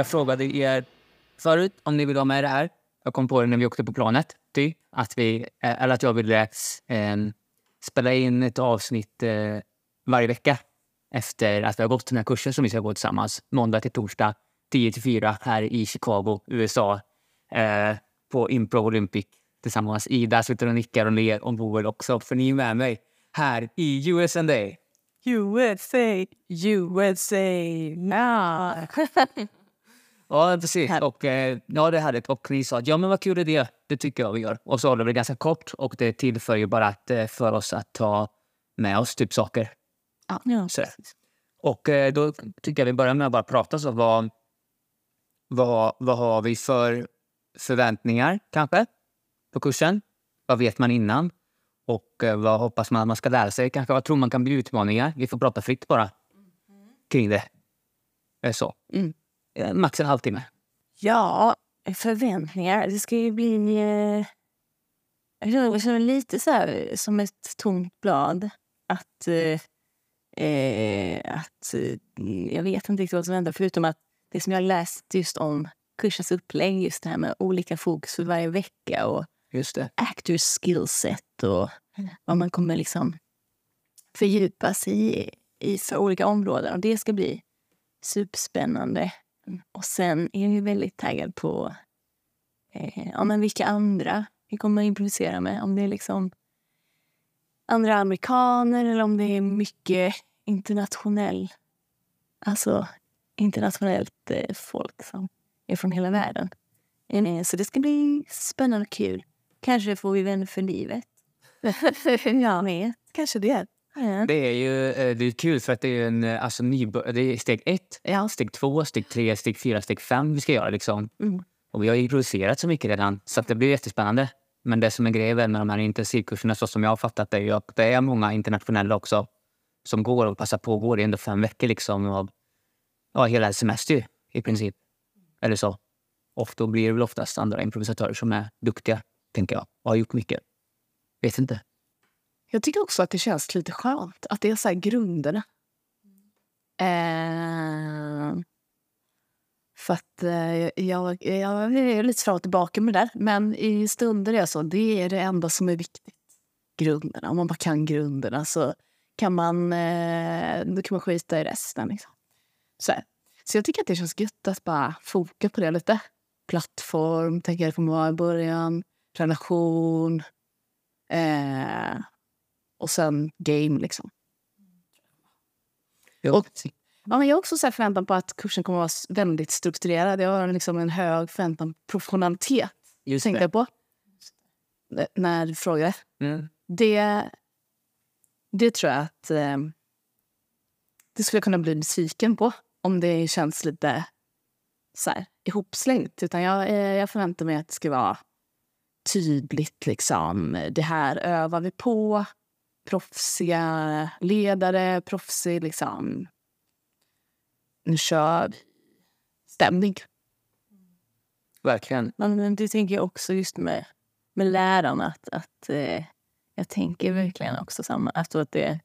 Jag frågade er förut om ni ville vara med i det här. Jag kom på det när vi åkte på planet. Ty, att, vi, eh, eller att jag ville eh, spela in ett avsnitt eh, varje vecka efter att vi har gått den här kursen som vi ska gå tillsammans. Måndag till torsdag, 10 till 4 här i Chicago, USA. Eh, på Impro Olympic tillsammans. Ida sitter och nickar och ler och Boel också, för ni är med mig här i USA. USA, USA, now Ja, precis. Och, eh, ja, det härligt. Och ni sa att ja, men vad kul är det? Det tycker jag vi gör. Och så håller vi det ganska kort och det tillför ju bara att, eh, för oss att ta med oss typ saker. ja. Så. Och eh, då tycker jag vi börjar med att bara prata. Så vad, vad, vad har vi för förväntningar kanske på kursen? Vad vet man innan? Och eh, vad hoppas man att man ska lära sig? Kanske vad tror man kan bli utmaningar? Vi får prata fritt bara kring det. Eh, Så. Mm. Eh, Max en halvtimme. Ja, förväntningar. Det ska ju bli... Eh, jag känner- lite så här som ett tomt blad. Att... Eh, eh, att eh, jag vet inte riktigt vad som händer förutom att det som jag läst just om kursens upplägg, just det här med olika fokus för varje vecka och Just det. actors skillset och vad man kommer liksom fördjupa sig i, i för olika områden. Och det ska bli superspännande. Och sen är jag ju väldigt taggad på eh, ja, men vilka andra vi kommer att improvisera med. Om det är liksom andra amerikaner eller om det är mycket internationell, alltså internationellt eh, folk som är från hela världen. Eh, Så det ska bli spännande och kul. Kanske får vi vänner för livet. jag vet. Kanske det. Ja. Det är ju eh, det är kul för att det är en eh, alltså, nybör- det är steg ett, Ja. steg två, steg tre, steg fyra, steg fem vi ska göra. Liksom. Mm. Och vi har ju improviserat så mycket redan, så att det blir jättespännande. Men det som är grejen med de här intensivkurserna, så som jag har fattat det, är ju att det är många internationella också som går och passar på. Går i ändå fem veckor liksom av ja, hela semester i princip. Eller så. Då blir det väl oftast andra improvisatörer som är duktiga, tänker jag, och har gjort mycket. Vet inte. Jag tycker också att det känns lite skönt att det är så här grunderna. Eh, för att eh, jag, jag är lite fram och tillbaka med det där. Men i stunder är jag så, det är det enda som är viktigt. Grunderna. Om man bara kan grunderna så kan man, eh, då kan man skita i resten. Liksom. Så, här. så jag tycker att det känns gött att bara foka på det lite. Plattform, tänka jag det kommer vara i början. Relation. Eh, och sen game, liksom. Och, Ja, men jag har också så förväntan på att kursen kommer att vara väldigt strukturerad. Jag har liksom en hög förväntan på professionalitet. just Tänkte det. jag på. När du frågade. Mm. Det, det tror jag att eh, det skulle jag kunna bli besviken på. Om det känns lite så här, ihopslängt. Utan jag, eh, jag förväntar mig att det ska vara tydligt. Liksom. Det här övar vi på. Proffsiga ledare, proffsig liksom. Nu kör vi. Stämning. Verkligen. Men, det tänker jag också just med, med lärarna. Att, att, eh, jag tänker verkligen också samma. Att det,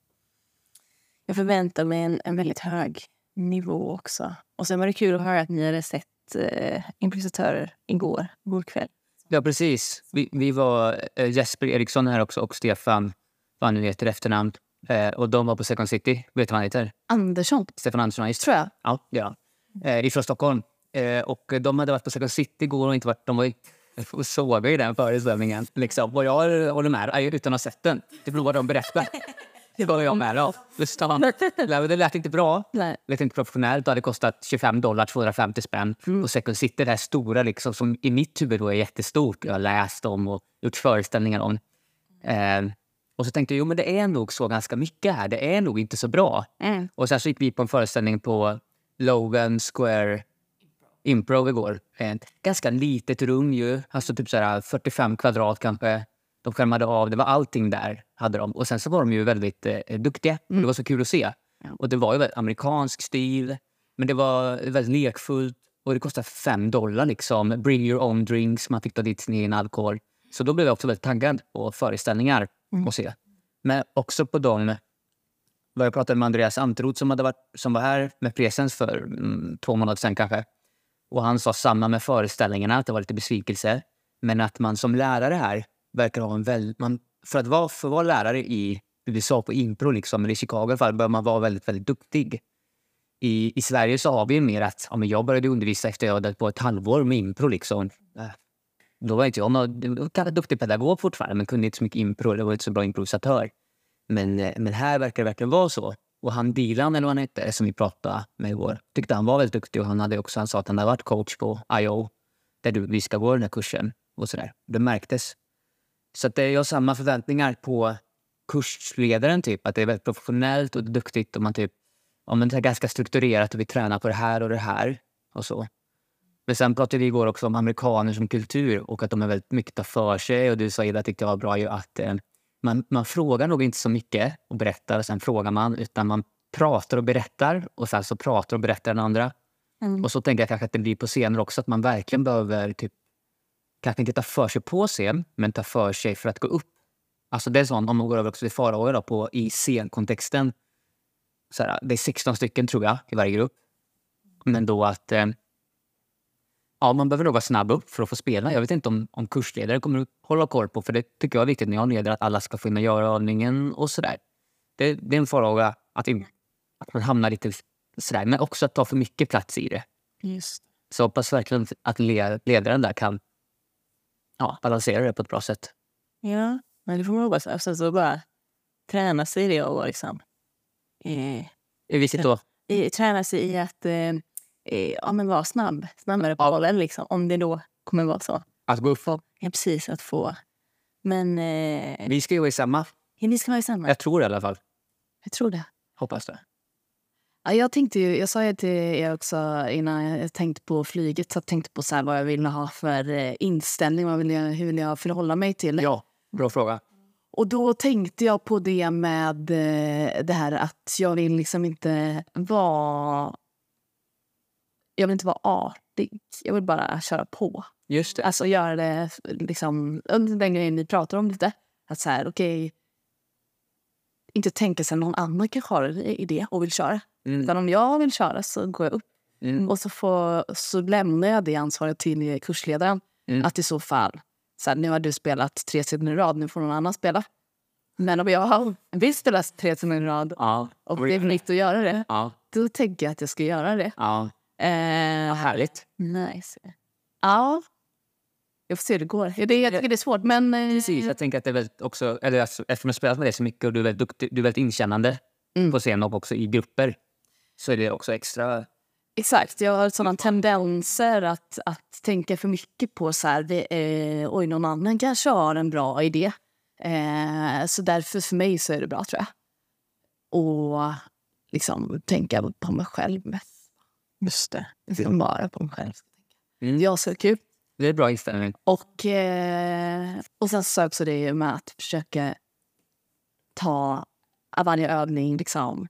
jag förväntar mig en, en väldigt hög nivå också. Och sen var det kul att höra att ni hade sett eh, improvisatörer igår, igår kväll. Ja, precis. Vi, vi var eh, Jesper Eriksson här också och Stefan, vad han nu heter efternamn. Eh, och de var på Second City. Vet du vad han heter? Andersson, Stefan Andersson, just tror jag. Ja, ja. Eh, ifrån Stockholm. Eh, och de hade varit på Second City igår och inte varit... De var ju och såg i den föreställningen. Liksom. Och jag håller med, eh, utan att ha sett den. Det beror på vad de berättar. Det var jag med av. Det. Det lät inte bra. Nej. lät inte professionellt. Det hade kostat 25 dollar, 250 spänn. Och Second City, det här stora liksom, som i mitt huvud då är jättestort. Jag har läst om och gjort föreställningar om. Eh, och så tänkte jag, jo men det är nog så ganska mycket här. Det är nog inte så bra. Mm. Och sen så gick vi på en föreställning på Logan Square Improv igår. Ett ganska litet rum ju. Alltså typ så här 45 kvadrat kanske. De skärmade av. Det var allting där. hade de. Och sen så var de ju väldigt eh, duktiga. Det var så kul att se. Och det var ju väldigt amerikansk stil. Men det var väldigt lekfullt. Och det kostade 5 dollar liksom. Bring your own drinks. Man fick ta dit sin egen alkohol. Så då blev jag också väldigt taggad på föreställningar och se. Men också på de vad jag pratade med Andreas Antroth som, hade varit, som var här med presens för mm, två månader sen. kanske. Och han sa samma med föreställningarna, att det var lite besvikelse. Men att man som lärare här verkar ha en väldigt... För, att vara, för att vara lärare i USA på impro, liksom, eller i Chicago i alla fall, bör man vara väldigt, väldigt duktig. I, I Sverige så har vi mer att ja, men jag började undervisa efter jag hade på ett halvår med impro. Liksom. Äh. Då var inte jag någon duktig pedagog fortfarande, men kunde inte så mycket impro. Det var inte så bra improvisatör. Men, eh, men här verkar det verkligen vara så. Och han Dilan, eller vad han hette, som vi pratade med igår, tyckte han var väldigt duktig. Och han, hade också, han sa att han hade varit coach på I.O. där du, vi ska gå den här kursen. och så där. Det märktes. Så att det, jag har samma förväntningar på kursledaren. Typ. Att det är väldigt professionellt och duktigt. Och man typ, ja, men det är ganska strukturerat och vi tränar på det här och det här. och så. Men sen pratade vi igår också om amerikaner som kultur och att de är väldigt mycket tar för sig. Och du sa Ida, tyckte jag var bra, ju att eh, man, man frågar nog inte så mycket och berättar och sen frågar man. Utan man pratar och berättar och sen så pratar och berättar den andra. Mm. Och så tänker jag kanske att det blir på scener också, att man verkligen behöver typ, kanske inte ta för sig på scen, men ta för sig för att gå upp. Alltså det är sånt, om man går över också till farhågor då, på, i scenkontexten. Så här, det är 16 stycken tror jag i varje grupp. Men då att eh, ja, man behöver nog vara snabb upp för att få spela. Jag vet inte om, om kursledare kommer att hålla koll på, för det tycker jag är viktigt när jag leder, att alla ska få in och göra övningen och sådär. Det, det är en farhåga att, att man hamnar lite sådär, men också att ta för mycket plats i det. Just. Så jag hoppas verkligen att le- ledaren där kan ja, balansera det på ett bra sätt. Ja, men det får man hoppas. Sen så bara träna sig i det och liksom, eh, Är vi sitter då? i, träna sig i att eh, eh, ja, men vara snabb, snabbare på bollen. Liksom, om det då kommer vara så. Att gå upp? Få, ja, precis, att få. Men eh, Vi ska ju vara i samma. ja, ni ska vara i samma. Jag tror det i alla fall. Jag tror det. Hoppas det. Ja, jag, tänkte ju, jag sa ju till er också innan jag tänkte på flyget, så jag tänkte på så vad jag ville ha för eh, inställning, vad vill jag, hur vill jag förhålla mig till. Ja, bra fråga. Och då tänkte jag på det med eh, det här att jag vill liksom inte vara... Jag vill inte vara artig. Jag vill bara köra på. Just det. Alltså göra det liksom, den grejen ni pratar om lite. Att så här, okej... inte tänka sig att någon annan kanske har en idé och vill köra. Mm. Utan om jag vill köra så går jag upp Mm. och så, får, så lämnar jag det ansvaret till kursledaren. Mm. Att i så fall, så här, nu har du spelat tre sidor i rad, nu får någon annan spela. Men om jag har- vill spela tre sidor i rad Ja. och det är nytt att göra det, Ja. då tänker jag att jag ska göra det. ja. Eh, Härligt. Nice. ja, jag får se hur det går. Det, jag tycker det är svårt, men... eh, Precis, jag tänker att det är väldigt också, eller alltså, eftersom jag spelat med dig så mycket och du är väldigt duktig, du är väldigt inkännande Mm. på scen och också i grupper. Så är det också extra... Exakt, jag har sådana tendenser att, att tänka för mycket på så här, det, eh, oj, någon annan kanske har en bra idé. Eh, så därför för mig så är det bra tror jag. Och liksom tänka på mig själv mest. Just det. Liksom bara på mig själv. Mm. Jag så kul. Det är bra inställning. Och, eh, och sen så också det med att försöka ta varje övning liksom,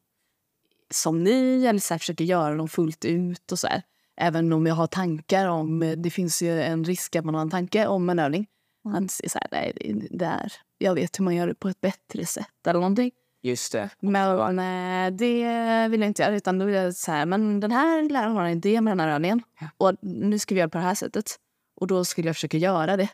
som ni, eller så här, försöka göra dem fullt ut. och så här. Även om jag har tankar om... Det finns ju en risk att man har en tanke om en övning. Mm. Se så här, nej, det där, jag vet hur man gör det på ett bättre sätt eller någonting. Just det. Men eh, det vill jag inte göra. Utan då vill jag så här, men den här läraren har en idé med den här övningen. Och nu ska vi göra på det här sättet. Och då skulle jag försöka göra det.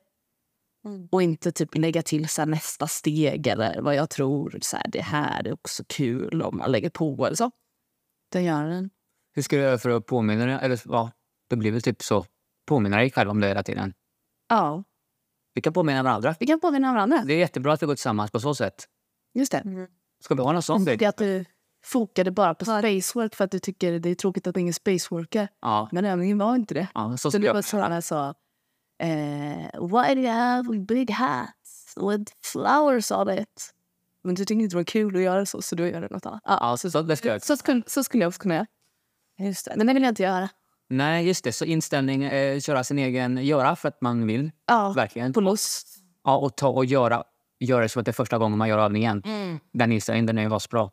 Mm. Och inte typ lägga till så här, nästa steg eller vad jag tror. Så här, det här är också kul om man lägger på eller så. Den gör den. Hur ska du göra för att påminna dig? Eller ja, det blir väl typ så. Påminna dig själv om det hela tiden. Ja, Vi kan påminna varandra. vi kan påminna varandra. Det är jättebra att vi går tillsammans på så sätt. Just det. Mm. Ska vi ha någon sån Det grej? är att du fokade bara på spacework för att du tycker det är tråkigt att ingen spaceworkar. Ja, Men övningen var inte det. ja så Så det var jag. sådana så. Eh, why do you have big hats with flowers on it? Men du tycker inte det var kul att göra så, så du gör det något annat. Ja, Ja, så, så, det ska jag. så, skulle, så skulle jag också kunna göra. Just det. Men det vill jag inte göra. Nej, just det. Så inställning, eh, köra sin egen, göra för att man vill. Ja, Verkligen. på lust. Ja, och ta och göra, göra det som att det är första gången man gör övningen. Den inställningen, den är ju asbra.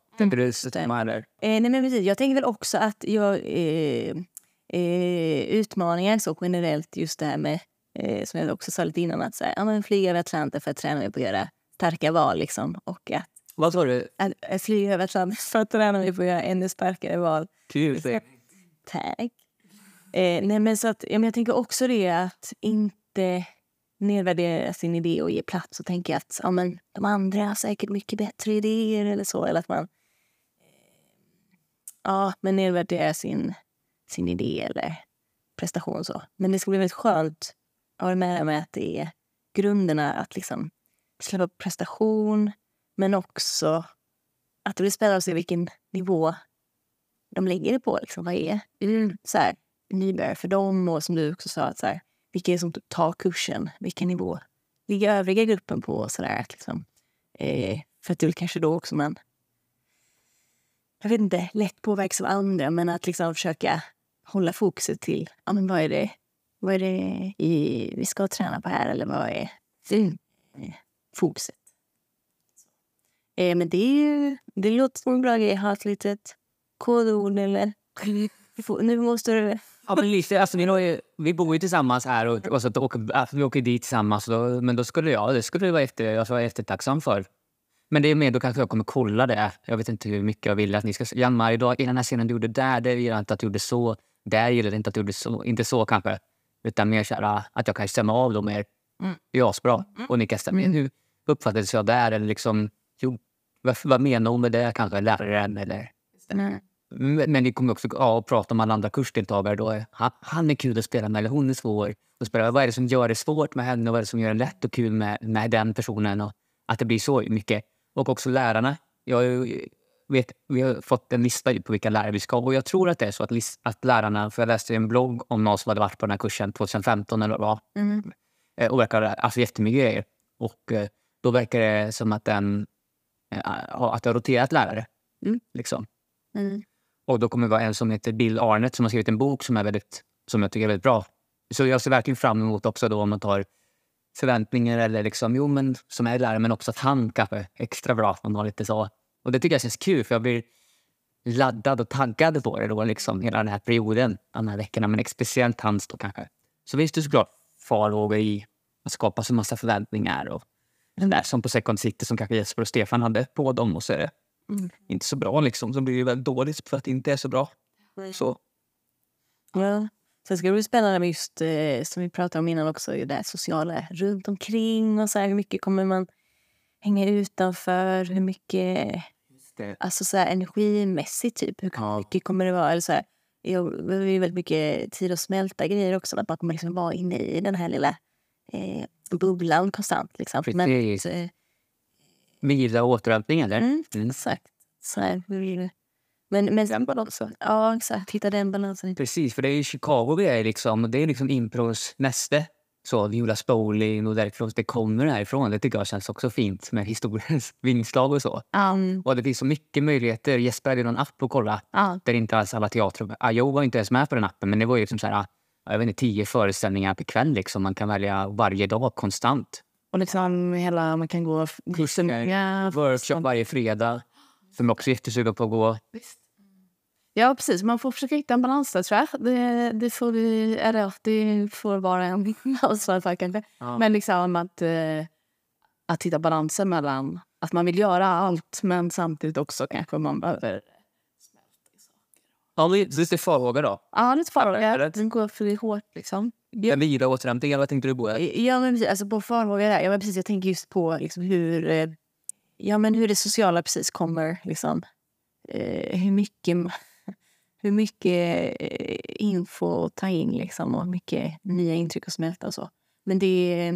Eller? Eh, nej, men precis. Jag tänker väl också att jag, eh, eh, utmaningar så generellt just det här med, eh, som jag också sa lite innan, att så här, ja, men flyga över Atlanten för att träna mig på att göra starka val. Liksom, och att, Vad sa du? att, att flyga över Atlanten för att träna mig på att göra ännu starkare val. Kul. Tack. Eh, nej, men så att, ja, men jag tänker också det att inte nedvärdera sin idé och ge plats och tänka att ja, men, de andra har säkert mycket bättre idéer eller så. Eller att man eh, ja, men nedvärdera sin, sin idé eller prestation. så. Men det ska bli väldigt skönt att vara med mig att det är grunderna att liksom släppa prestation men också att det blir spännande att se vilken nivå de lägger det på. Liksom, vad är mm, så här, nybörjare för dem? Och som du också sa, att så här, vilka är det som typ tar kursen? Vilken nivå ligger övriga gruppen på? Så där, liksom. eh, för att det är kanske då också man jag vet inte, lätt påverkas av andra, men att liksom försöka hålla fokuset till ja, men vad är det, vad är det i, vi ska träna på här eller vad är mm, fokuset? Eh, men det, är ju, det låter som en bra grej att ha ett litet kodord eller nu måste du... Ja, men lite, alltså, vi, vi bor ju tillsammans här och, och så alltså, vi åker dit tillsammans. Då, men då skulle jag, det skulle jag vara efter, jag vara eftertacksam för. Men det är mer, då kanske jag kommer kolla det. Jag vet inte hur mycket jag vill att ni ska... Janmar, idag, i den här scenen du gjorde där, det gillar jag inte att du gjorde så. Där gillar jag inte att du gjorde så. Inte så kanske. Utan mer så här, att jag kan stämma av dem mer. Mm. Det är asbra. Mm. Och ni kan stämma in. Hur uppfattades jag där? Eller liksom, jo, vad, vad menar hon med det? Kanske läraren eller... Mm. Men vi kommer också ja, prata om alla andra kursdeltagare. Då. Han, han är kul att spela med, eller hon är svår. Och spela. Vad är det som gör det svårt med henne och vad är det som gör det lätt och kul med, med den personen? Och att det blir så mycket. Och också lärarna. Jag vet, vi har fått en lista på vilka lärare vi ska och jag tror att det är så att, att lärarna, för jag läste en blogg om någon som hade varit på den här kursen 2015 eller vad mm. Eh, och verkar alltså jättemycket grejer. Och eh, då verkar det som att den att det har roterat lärare. Mm. Liksom. Mm. Och då kommer det vara en som heter Bill Arnett som har skrivit en bok som, är väldigt, som jag tycker är väldigt bra. Så jag ser verkligen fram emot också då om man tar förväntningar eller liksom, jo men som är lärare men också att han kanske är extra bra. Man har lite så. Och det tycker jag känns kul för jag blir laddad och taggad på det då liksom hela den här perioden, de här veckorna. Men speciellt hans då kanske. Så finns det såklart farhågor i att skapa så massa förväntningar och den där som på Second City som kanske Jesper och Stefan hade på dem och så är det mm. inte så bra liksom. Så blir det väldigt dåligt för att det inte är så bra. Så. Ja. Sen ska det bli spännande med just, eh, som vi pratade om innan också, det sociala runt omkring och så här, hur mycket kommer man hänga utanför? Hur mycket alltså så här, energimässigt, typ. Hur ja. mycket kommer det vara? Eller så här, jag, det är väldigt mycket tid att smälta grejer också. Att man kommer liksom vara inne i den här lilla eh, bubblan konstant. Liksom. Precis. Men, eh, Och återhämtning, eller? Mm, mm. Exakt. Så här, men, men, den balansen. Ja, exakt. Hitta den balansen. Precis, för det är Chicago vi är liksom. Det är liksom impros näste. Så Viola Spolin och därifrån det kommer härifrån. Det tycker jag känns också fint med historiens vingslag och så. Um. Och det finns så mycket möjligheter. Jesper hade någon app att kolla. Uh. Där inte alls alla teatrar... Ajo var inte ens med på den appen, men det var ju liksom så här, jag vet inte, tio föreställningar per kväll. Liksom. Man kan välja varje dag konstant. Och liksom hela, man kan gå... Kurser, workshop varje fredag. Som också är jättesugen på att gå. Visst. Ja, precis. Man får försöka hitta en balans där, tror jag. Det, det får vi, eller det får vara en ansvar för, kanske. Ja. Men liksom att, eh, att hitta balansen mellan att man vill göra allt men samtidigt också kanske man behöver Ja, lite farhågor då? Ja, lite farhågor. Den går för hårt liksom. Ja. En vila återhämtning, vad tänkte du på? Ja, men precis. Alltså på farhågor där. Ja, men precis. Jag tänker just på liksom hur, eh, ja, men hur det sociala precis kommer. Liksom. Eh, hur mycket hur mycket eh, info att ta in liksom, och mycket nya intryck att smälta och så. Men det,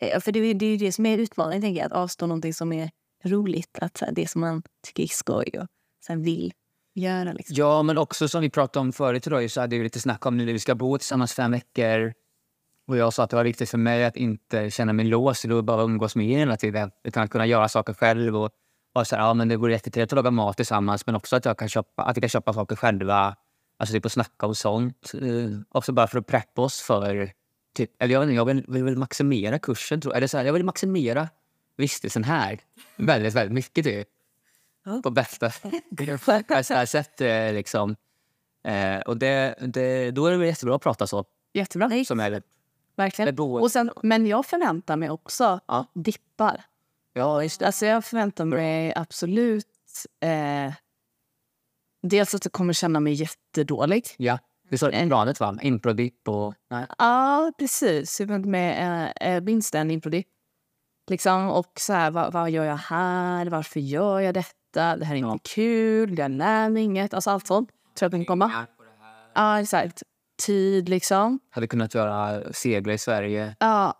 eh, för det, det är det som är utmaningen, tänker jag, att avstå någonting som är roligt. Att, det som man tycker är skoj och sen vill göra. Liksom. Ja, men också som vi pratade om förut idag, så hade vi lite snack om nu när vi ska bo tillsammans fem veckor. Och jag sa att det var viktigt för mig att inte känna mig låst och bara umgås med er hela tiden. Utan att kunna göra saker själv och och så här, ja, men det vore jättetrevligt att laga mat tillsammans men också att jag kan köpa, att vi kan köpa saker själva. Alltså typ att snacka och sånt. Uh, också bara för att preppa oss för... Typ, eller jag, jag vill, vill, vill maximera kursen. Tror, eller så här, jag vill maximera vistelsen här väldigt, väldigt mycket. Typ. På bästa sätt. Eh, liksom. Eh, och det, det, då är det jättebra att prata så. Jättebra. Som är, Verkligen. Och sen, men jag förväntar mig också ja. dippar. Ja, just det. Alltså jag förväntar mig absolut... Eh, dels att jag kommer känna mig jättedålig. Ja. Det står i planet va? Improdipp och... Nej. Ja, precis. Jag var inte med äh, minst en improdi. Liksom, och så här, vad, vad gör jag här? Varför gör jag detta? Det här är inte kul. Jag lär mig inget. Alltså allt sånt. Tror jag kan komma. Ja, exakt. Tid, liksom. Hade kunnat göra segla i Sverige. Ja.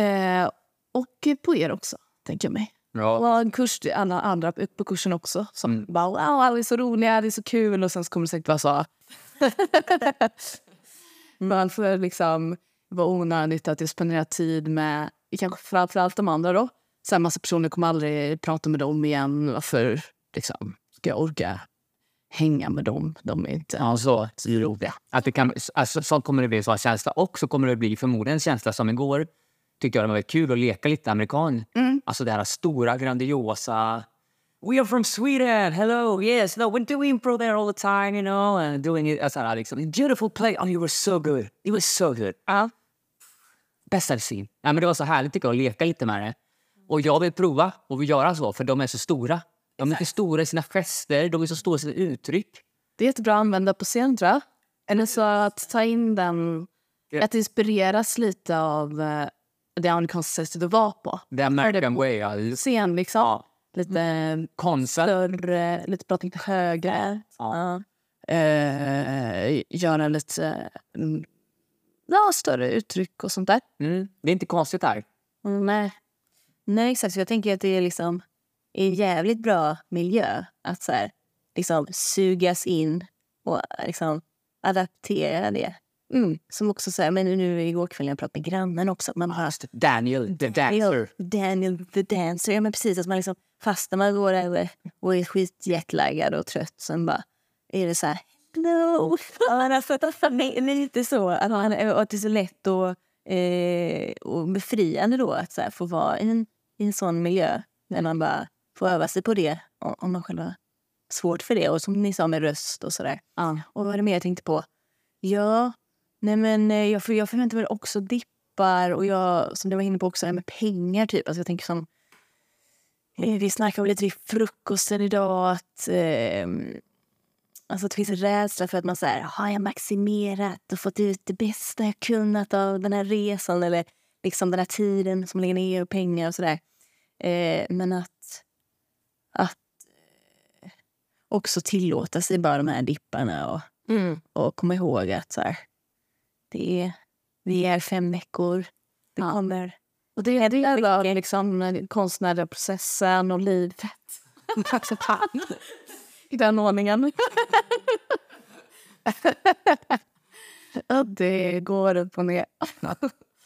Eh, och på er också, tänker jag mig. Ja. Och en kurs, alla andra på kursen också. Som Mm. bara wow, alla är så roliga, det är så kul. Och sen kommer det säkert vara så. Man får liksom vara onödigt att jag spenderar tid med kanske framförallt de andra då. Så här, massa personer kommer aldrig prata med dem igen. Varför liksom, ska jag orka hänga med dem? De är inte Ja, så. så roliga. Att det kan, alltså, så kommer det bli sån känsla. Och så kommer det bli förmodligen en känsla som igår. Tyckte jag det var väldigt kul att leka lite amerikan. Mm. Alltså det här stora, grandiosa... We are from Sweden! Hello! Yes! No, we do improv there all the time, you know. And doing it, alltså, här, liksom, beautiful play! Oh, you were so good! You were so good! Ja. Bästa scene. Ja, men det var så härligt tycker jag, att leka lite med det. Och jag vill prova och vill göra så, för de är så stora. De är så stora i sina gester, de är så stora i sina uttryck. Det är jättebra att använda på scen, tror jag. Eller så att ta in den... Ja. Att inspireras lite av uh, det amerikanska sättet att vara på. The American way. Ja. Scen, liksom. Lite Konsten. större, lite prata lite högre. Ja. Ja. Eh, göra lite mm, ja, större uttryck och sånt där. Mm. Det är inte konstigt här. Mm, nej. Nej, exakt. Så jag tänker att det är liksom en jävligt bra miljö att så här, liksom sugas in och liksom adaptera det. Mm. Som också så här, men nu igår kväll när jag pratade med grannen också. Man bara, Daniel, the dancer. Daniel the dancer. Ja men precis, att man liksom fastnar man går där och är skitjetlaggad och trött. Sen bara är det så här, men alltså, det är lite så. Att, man, att det är så lätt och, eh, och befriande då att så här, få vara i en, i en sån miljö. Där man bara får öva sig på det om man själv har svårt för det. Och som ni sa med röst och sådär. Ja. Och vad var det mer jag tänkte på? Ja, nej men eh, jag, för jag förväntar mig också dippar och jag, som du var inne på också, med pengar typ. Alltså jag tänker som, eh, vi snackade lite vid frukosten idag att, eh, alltså att det finns en rädsla för att man säger har jag maximerat och fått ut det bästa jag kunnat av den här resan eller liksom den här tiden som ligger ner och pengar och sådär. Eh, men att, att eh, också tillåta sig bara de här dipparna och Mm. och komma ihåg att så här, det är, vi är fem veckor. Det Ja. kommer... Och det är det jävla liksom, konstnärliga processen och livet. I den ordningen. Det går upp och ner.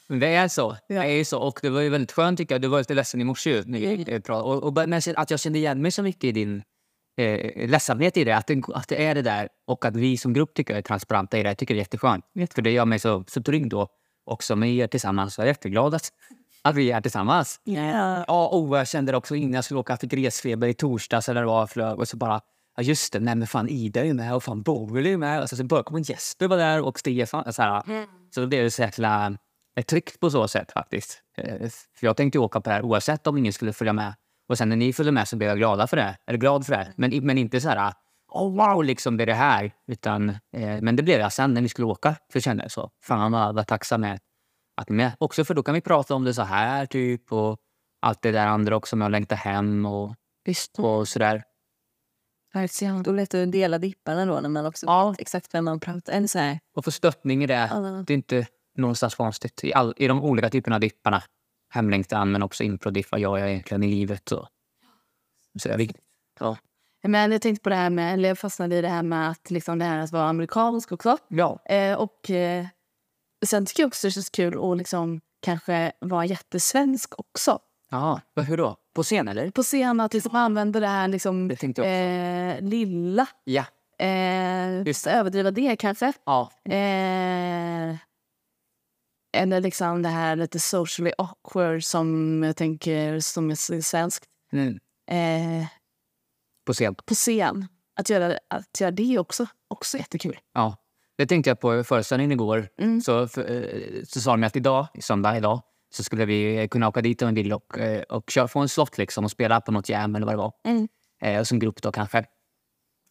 Det är så. Det är så. Och det var ju väldigt skönt tycker jag. Du var lite ledsen i morse eh. Och, och, men att jag kände igen mig så mycket i din eh, ledsamhet i det. Att det. Att det är det där. Och att vi som grupp tycker jag är transparenta i det. Jag tycker det är jätteskönt. För det gör mig så, så trygg då. Också med er tillsammans. Jag är jätteglad att, att vi är tillsammans. Ja. Ja, och jag kände det också innan jag skulle åka. Jag fick resfeber i torsdags eller vad det. Flög, och så bara, ja just det, nej men fan Ida är ju med och fan Boel är ju med. Och så, så började Jesper var där och Stefan. Så, här, så då blev det så jäkla eh, tryggt på så sätt faktiskt. Eh, För jag tänkte åka på det här oavsett om ingen skulle följa med. Och sen när ni följde med så blev jag glada för det. Eller glad för det. Men, men inte så här, oh wow, liksom det är det här. Utan, eh, men det blev jag sen när vi skulle åka. För jag kände så, fan vad, vad tacksam jag är att ni är med. Också för då kan vi prata om det så här typ. Och allt det där andra också med att längta hem och, Visst. och sådär. Då är lätt att dela dipparna då när man också Ja. exakt vem man pratar Eller så här. Och få stöttning i det. Det är inte någonstans konstigt. I, all, I de olika typerna av dipparna. Hemlängtan men också improdiff. Vad gör jag egentligen i livet? Och, så är viktigt. Ja. Men jag tänkte på det här med, eller jag fastnade i det här med att, liksom det här att vara amerikansk också. ja. Eh, och eh, sen tycker jag också det känns kul att liksom kanske vara jättesvensk också. Ja, hur då? På scen eller? På scen att liksom använda det här liksom, Det eh, lilla. Ja. Eh, Just överdriva det kanske. ja. Eh, eller liksom det här lite socially awkward som jag tänker som är svenskt. Mm. Eh, På scen. på scen. Att göra, att göra det också. Också jättekul. Ja. Det tänkte jag på föreställningen igår. Mm. Så, för, eh, så sa de att idag, söndag idag, så skulle vi kunna åka dit om vi vill och, eh, och köra, få en slott liksom och spela på något jam eller vad det var. Mm. Eh, som grupp då kanske.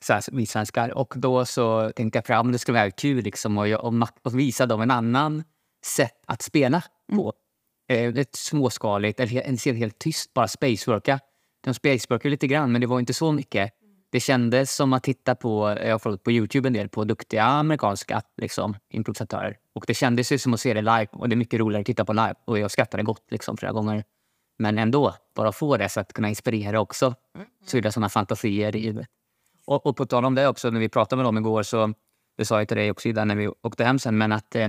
så här, vi svenskar. Och då så tänkte jag fram, det skulle vara kul liksom, och, och, och visa dem en annan sätt att spela på. Eh, ett småskaligt, eller en ser helt tyst, bara spaceworka. De spaceworkar lite grann, men det var inte så mycket. Det kändes som att titta på, jag har på Youtube en del, på duktiga amerikanska liksom, improvisatörer. Och det kändes ju som att se det live och det är mycket roligare att titta på live. Och jag skrattade gott liksom flera gånger. Men ändå, bara få det för att kunna inspirera också. Så är det såna fantasier i huvudet. Och, och på tal om det också, när vi pratade med dem igår så, det sa jag till dig också Ida, när vi åkte hem sen, men att eh,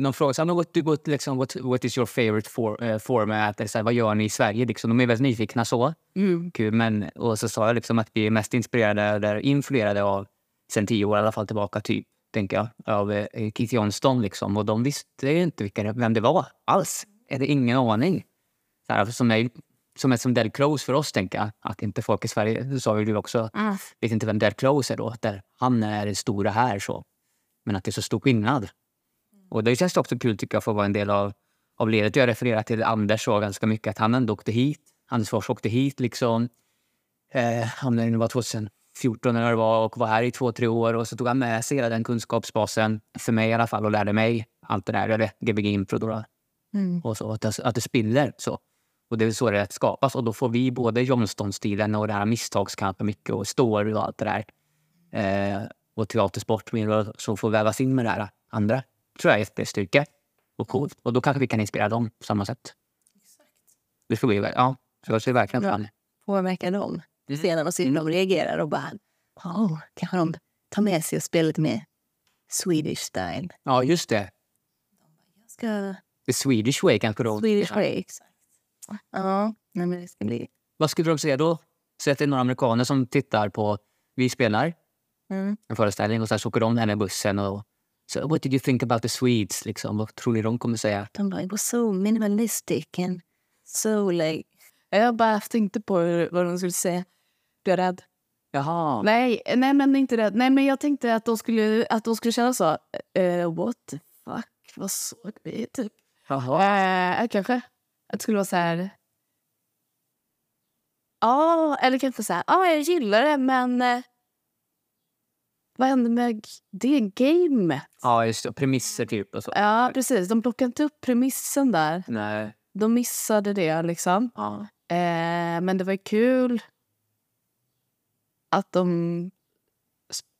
någon frågade så här, what, what, liksom, what, what is your favorite for, eh, format? Eller så här, vad gör ni i Sverige? Liksom, de är väldigt nyfikna så. Mm. Kul, men, och så sa jag liksom att vi är mest inspirerade eller influerade av, sen tio år i alla fall tillbaka, typ, tänker jag, av eh, Keith Johnston. Liksom. Och de visste ju inte vilka, vem det var alls. Är det ingen aning. Så här, som, är, som är som Del Close för oss, tänker jag. Att inte folk i Sverige, sa ju du också, Mm. vet inte vem Del Close är då. Där han är den stora här. så. Men att det är så stor skillnad. Och det känns också kul tycker jag för att vara en del av, av ledet. Jag refererar till Anders så ganska mycket att han ändå åkte hit. Anders Fors åkte hit liksom. Eh, om det nu var 2014 eller det var och var här i två, tre år. Och så tog han med sig hela den kunskapsbasen, för mig i alla fall, och lärde mig allt det där. Eller Gbg Impro då. Mm. Och så, att, det, att det spiller. Så. Och det är så det skapas. Och då får vi både Johnston-stilen och det här misstagskampen mycket och story och allt det där. Eh, och teatersport så får vävas in med det här andra. Tror jag är jättestyrka och coolt. Och då kanske vi kan inspirera dem på samma sätt. Det ska bli, ja, så jag ser verkligen fram Påverka dem. Mm. Sedan och se hur de reagerar och bara... Oh, kanske de tar med sig och spelar lite mer Swedish style. Ja, just det. Jag ska... The Swedish way kanske då. Swedish way, exakt. Ja, nej, men det ska bli... Vad skulle de säga då? Säg att det är några amerikaner som tittar på, vi spelar Mm. en föreställning och sen så åker de där med bussen och så what did you think about the Swedes? Liksom, vad tror ni de kommer säga? De bara, it was so minimalistic and so like... Jag bara tänkte på hur- vad de skulle säga. Blev jag rädd. Jaha. Nej, nej, men inte rädd. Nej, men jag tänkte att de skulle, att de skulle känna så. eh, what the fuck? Vad såg vi? Typ. Jaha. Eh, kanske. Att det skulle vara så här... Ja, eller kanske så här. Ja, jag gillar det, men... Vad hände med det gamet? Ja, just det. Premisser typ och så. Ja, precis. De plockade inte upp premissen där. Nej. De missade det, liksom. Ja. Eh, men det var kul att de...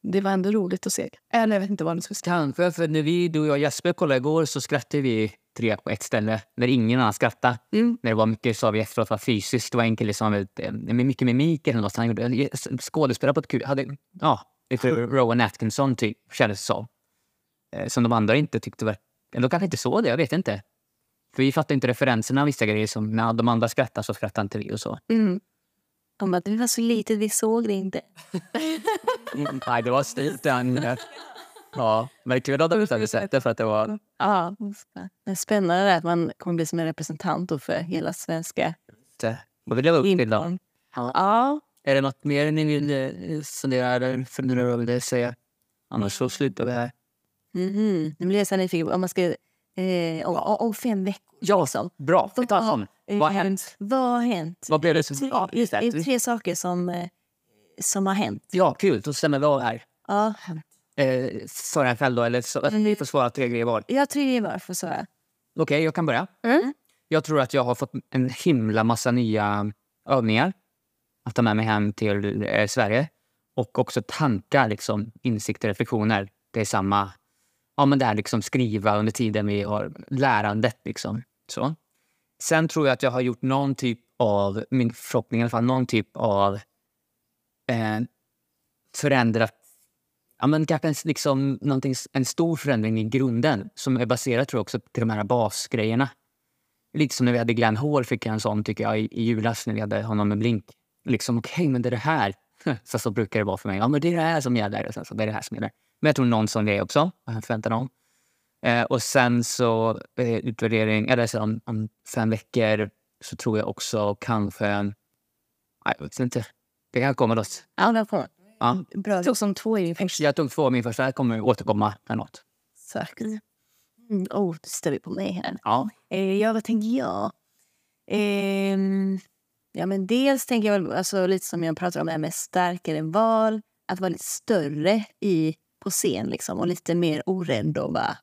Det var ändå roligt att se. Eller jag vet inte vad de skulle säga. Kanske, för när vi, du och Jesper kollade igår så skrattade vi tre på ett ställe när ingen annan skrattade. Mm. När det var mycket, sa vi efteråt, var fysiskt. Det var en kille som väldigt, eh, med mycket mimik eller något. Han gjorde skådespelare på ett kul... Hade, ja, lite Rowan Atkinson typ, kändes det som. Eh, Som de andra inte tyckte var... Eller de kanske inte såg det, jag vet inte. För vi fattade inte referenserna vissa grejer. Som när de andra skrattade så skrattade inte vi och så. Mm. De bara, det var så litet, vi såg det inte. Nej, det var stilt den. Ja, men kul att de inte hade sett det för att det var... Ja. Det är spännande är att man kommer bli som en representant för hela svenska Det var det upp till impron. ja. Är det något mer ni vill eh, fundera eller fundera över det säga? Annars så slutar vi här. Mhm. Nu blir jag så här nyfiken om man ska... Eh, om, om fem veckor. Ja, liksom. bra. Vad Ta har- om. Vad har hänt? Vad har hänt? Vad blev det som... Ja, just det är det. tre saker som, eh, som har hänt. Ja, kul. Då stämmer vi av här. Ja, Eh, Svara en själv då, eller så, ni får svara tre grejer var. har tre var för svara. Okej, jag kan börja. Mm. Jag tror att jag har fått en himla massa nya övningar att ta med mig hem till eh, Sverige. Och också tankar, liksom, insikter, reflektioner. Det är samma. Ja, men det här liksom skriva under tiden vi har lärandet. Liksom. Så. Sen tror jag att jag har gjort någon typ av, min förhoppning i alla fall, någon typ av eh, förändrat Ja, men kanske en, liksom, en stor förändring i grunden som är baserad tror jag, också till de här basgrejerna. Lite som när vi hade Glenn Hall fick jag en sån tycker jag i, i julas när vi hade honom med Blink. Liksom, okej, men det är det här. Så, så brukar det vara för mig. Ja, men det är det här som gäller. Och sen så, det är det här som gäller. Men jag tror någon sån grej också. Jag förväntar om. Eh, och sen så eh, utvärdering, eller så om, om fem veckor så tror jag också kanske... Nej, jag vet inte. Det kan komma något. Ja, det får Ja. Bra. tog som två i din första. Jag tog två av min första. Jag kommer återkomma med något. Exakt. Mm, oh, då står vi på mig här. Ja. Eh, ja, vad tänker jag? Ehm, ja, men dels tänker jag väl, alltså, lite som jag pratar om, det här med starkare val. att vara lite större i, på scen liksom, och lite mer orädd och bara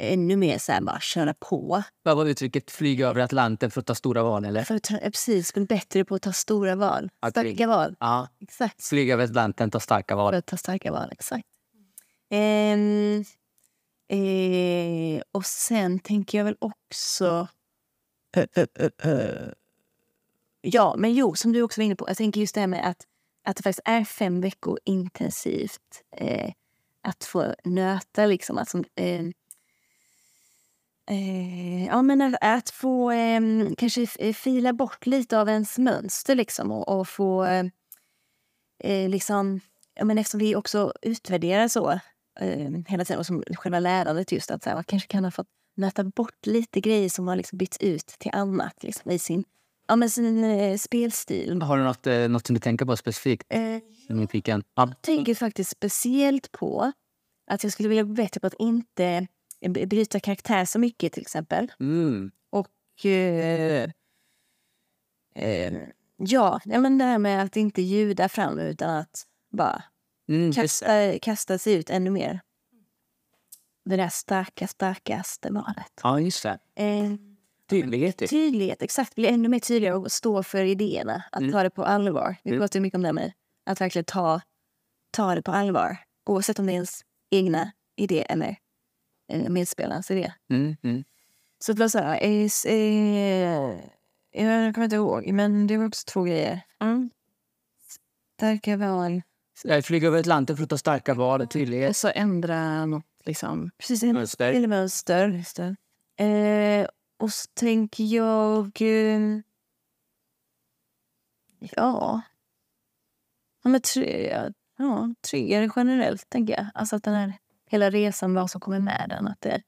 ännu mer så här, bara köra på. Vad var uttrycket flyga över Atlanten för att ta stora val? Eller? För att ta, precis, bli bättre på att ta stora val. Att Starka val. Ja, Exakt. flyga över Atlanten, ta starka För val. att ta starka val, exakt. Ehm, eh, och sen tänker jag väl också... Ö, ö, ö. Ja, men jo, som du också var inne på. Jag tänker just det här med att, att det faktiskt är fem veckor intensivt. Eh, att få nöta liksom. Att, som, eh, eh, ja, men att, att få eh, kanske eh, fila bort lite av ens mönster liksom. Och, och få eh, eh, liksom... Ja, men eftersom vi också utvärderar så eh, hela tiden, och som själva lärandet just att så här, man kanske kan ha fått nöta bort lite grejer som har liksom bytts ut till annat liksom, i sin, ja, men sin eh, spelstil. Har du något, eh, något som du tänker på specifikt? Eh, Nyfiken. Ja. jag tänker faktiskt speciellt på att jag skulle vilja bli bättre på att inte eh, bryta karaktär så mycket till exempel. Mm. Och eh, eh, ja, men det här med att inte ljuda fram utan att bara Mm, kasta, kasta sig ut ännu mer. Det där starka, starkaste valet. Ja, just det. Eh, Tydlighet. typ. tydlighet, exakt. Bli ännu mer tydligare och stå för idéerna. Att Mm. ta det på allvar. Vi Mm. pratar ju mycket om det med att verkligen ta, ta det på allvar. Oavsett om det är ens egna idé eller medspelarens idé. Mm, mm. Så det var så här, eh, eh, jag kommer inte ihåg, men det var också två grejer. Mm. Starka val. Eh, Flyga över Atlanten för att ta starka val. Tydlighet. Och så ändra något liksom. Precis, Mönster. Eller mönster. Eh, och så tänker jag... Eh, ja... Ja, men tre, ja, tryggare generellt, tänker jag. Alltså att den här hela resan, vad som kommer med den. Att det,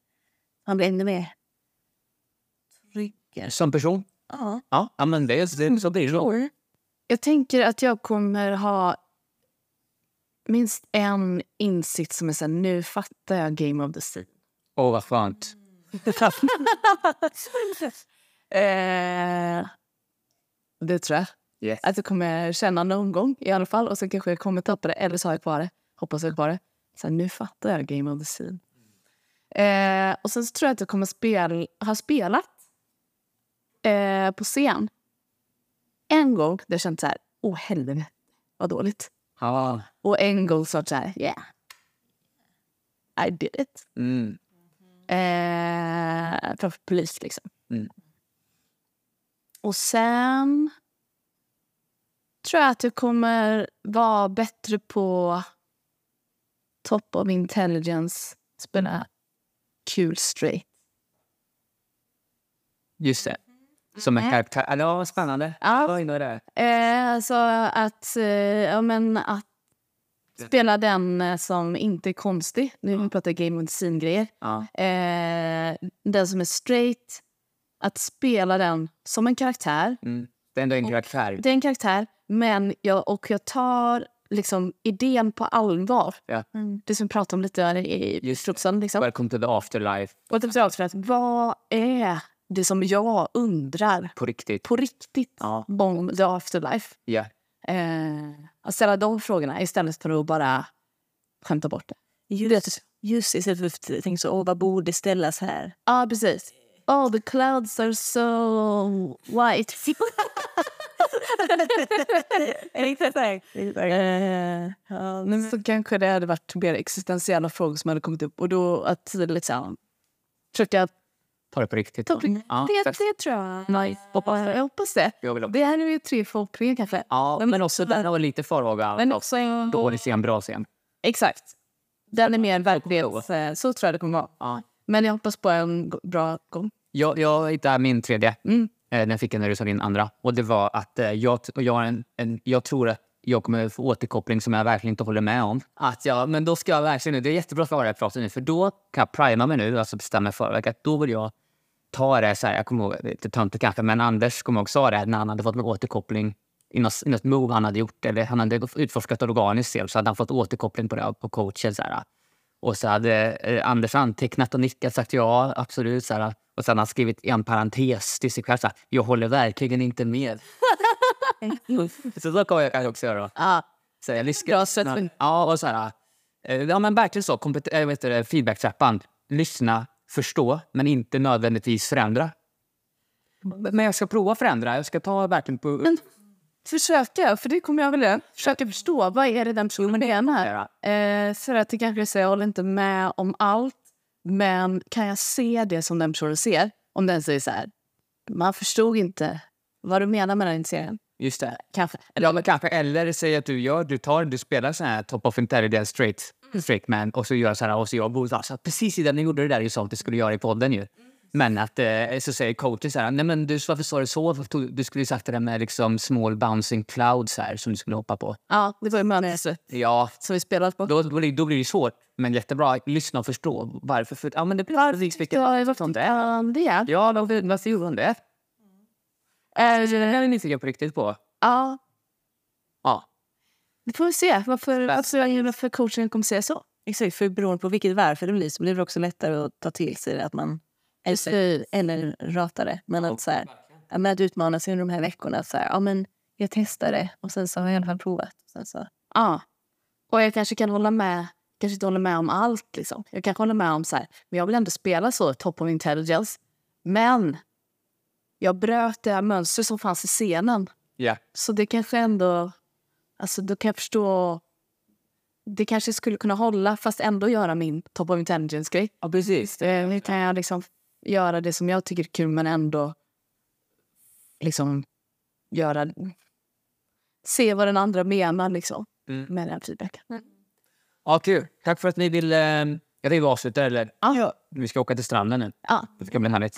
man blir ännu mer tryggare. Som person? Ja. Ja, men det, det, så blir det. så. Jag tänker att jag kommer ha minst en insikt som är så här, nu fattar jag Game of the Sea. Åh, vad skönt. Eh, det tror jag. Yes. Att jag kommer känna någon gång i alla fall. Och sen kanske jag kommer tappa det, eller så har jag kvar det. Hoppas jag har kvar det. Här, nu fattar jag Game of the Sea. Eh, och sen så tror jag att jag kommer spel, ha spelat eh, på scen. En gång där jag känt så här, åh helvete vad dåligt. Ja. Och en gång så så här, yeah. I did it. Mm. Eh, framför polis liksom. Mm. Och sen tror jag att jag kommer vara bättre på top of intelligence, spela kul straight. Just det. Som en karaktär. Ja, spännande. Ja. Vad är det? Eh, alltså att, eh, ja, men att spela den eh, som inte är konstig. Nu pratar jag game of the scene-grejer. Ja. Eh, den som är straight. Att spela den som en karaktär. Mm. Det är ändå en karaktär. Det är en karaktär, men jag, och jag tar liksom idén på allvar. Ja. Det som vi pratade om lite i Just det. frukosten. Liksom. Welcome to the afterlife. Och typ så för att, vad är det som jag undrar På riktigt. på riktigt Ja. om the afterlife? Ja. Eh, att ställa de frågorna istället för att bara skämta bort det. Just, just istället för att tänka så, åh, vad borde ställas här? Ja, precis. Oh, the clouds are so white. Eh, ja, men- Så kanske det hade varit mer existentiella frågor som hade kommit upp. Och då att liksom försöka Ta det på riktigt. ta Ja, det, det tror jag. Nice. Jag hoppas det. Jag vill också. Det här är ju tre förhoppningar kanske. Ja, men också den har lite farhåga. Men också en... Dålig scen, bra scen. Exakt. Den är mer verklighets... eh, Så tror jag det kommer vara. Ja. Men jag hoppas på en bra gång. Jag, jag hittade min tredje. Mm. Eh, den fick jag när du sa din andra. Och det var att eh, jag, jag, en, en, jag tror att jag kommer få återkoppling som jag verkligen inte håller med om. Att jag, men då ska jag verkligen nu, det är jättebra att vi har det här pratet nu, för då kan jag prima mig nu, alltså bestämma mig för att då vill jag ta det så här, jag kommer ihåg, lite töntigt kanske, men Anders kommer också sa det när han hade fått en återkoppling i något, i något move han hade gjort, eller han hade utforskat organiskt spel, så hade han fått återkoppling på det på coachen. Så här, och så hade eh, Anders antecknat och nickat sagt ja, absolut. Så här, och sen har han skrivit en parentes till sig själv så här, jag håller verkligen inte med. så så kommer jag kanske också göra. Ja. Så jag lyssnar. Ja, och så här, eh, ja, men verkligen så. Kompet- äh, feedback-trappan. Lyssna, förstå, men inte nödvändigtvis förändra. Men jag ska prova förändra. Jag ska ta verkligen på... Men försöka, för det kommer jag väl göra. Försöka förstå vad är det den personen menar. Eh, för att det kanske säger jag håller inte med om allt. Men kan jag se det som den personen ser? Om den säger så här. Man förstod inte vad du menar med den serien. Just det. Kanske. Ja, men kanske. Eller säg att du gör, du tar, du spelar sån här Top of Intelligence straight, straight man och så gör så här och så jag borde alltså, precis innan ni gjorde det där är ju sånt du skulle göra i podden ju. Men att eh, så säger coachen så här, nej men du, varför sa du så? Varför Du skulle ju sagt det där med liksom small bouncing clouds här som du skulle hoppa på. Ja, det var ju mönstret Ja, som vi spelat på. då, då, blir, då blir det svårt. Men jättebra, lyssna och förstå varför. För, ja, men det blir precis vilket... Ja, varför inte han det? Ja, varför, varför gjorde hon det? Eh, Det är ni nyfiken på riktigt på. ja, Ja. vi får se varför, varför, varför coachen kommer säga så. Exakt, för beroende på vilket varför det blir så blir det också lättare att ta till sig det. Att man, eller, eller rata det. Men att, så här, att utmana sig under de här veckorna. Så här, ja, men jag testar det och sen så har jag i alla fall provat. Sen så, Ja. Och jag kanske kan hålla med, kanske inte håller med om allt. Liksom. Jag kanske håller med om så här, men jag vill ändå spela så, top of intelligence. Men jag bröt det här mönstret som fanns i scenen. Ja. Så det kanske ändå, alltså då kan jag förstå, det kanske skulle kunna hålla fast ändå göra min top of intelligence-grej. ja, precis. Eh, Hur kan jag liksom göra det som jag tycker är kul men ändå liksom göra... Se vad den andra menar liksom, Mm. med den feedbacken. Ja, kul. Tack för att ni vill... Eh, jag vill avsluta, eller? Ja. Vi ska åka till stranden nu. Ja. Det ska bli härligt.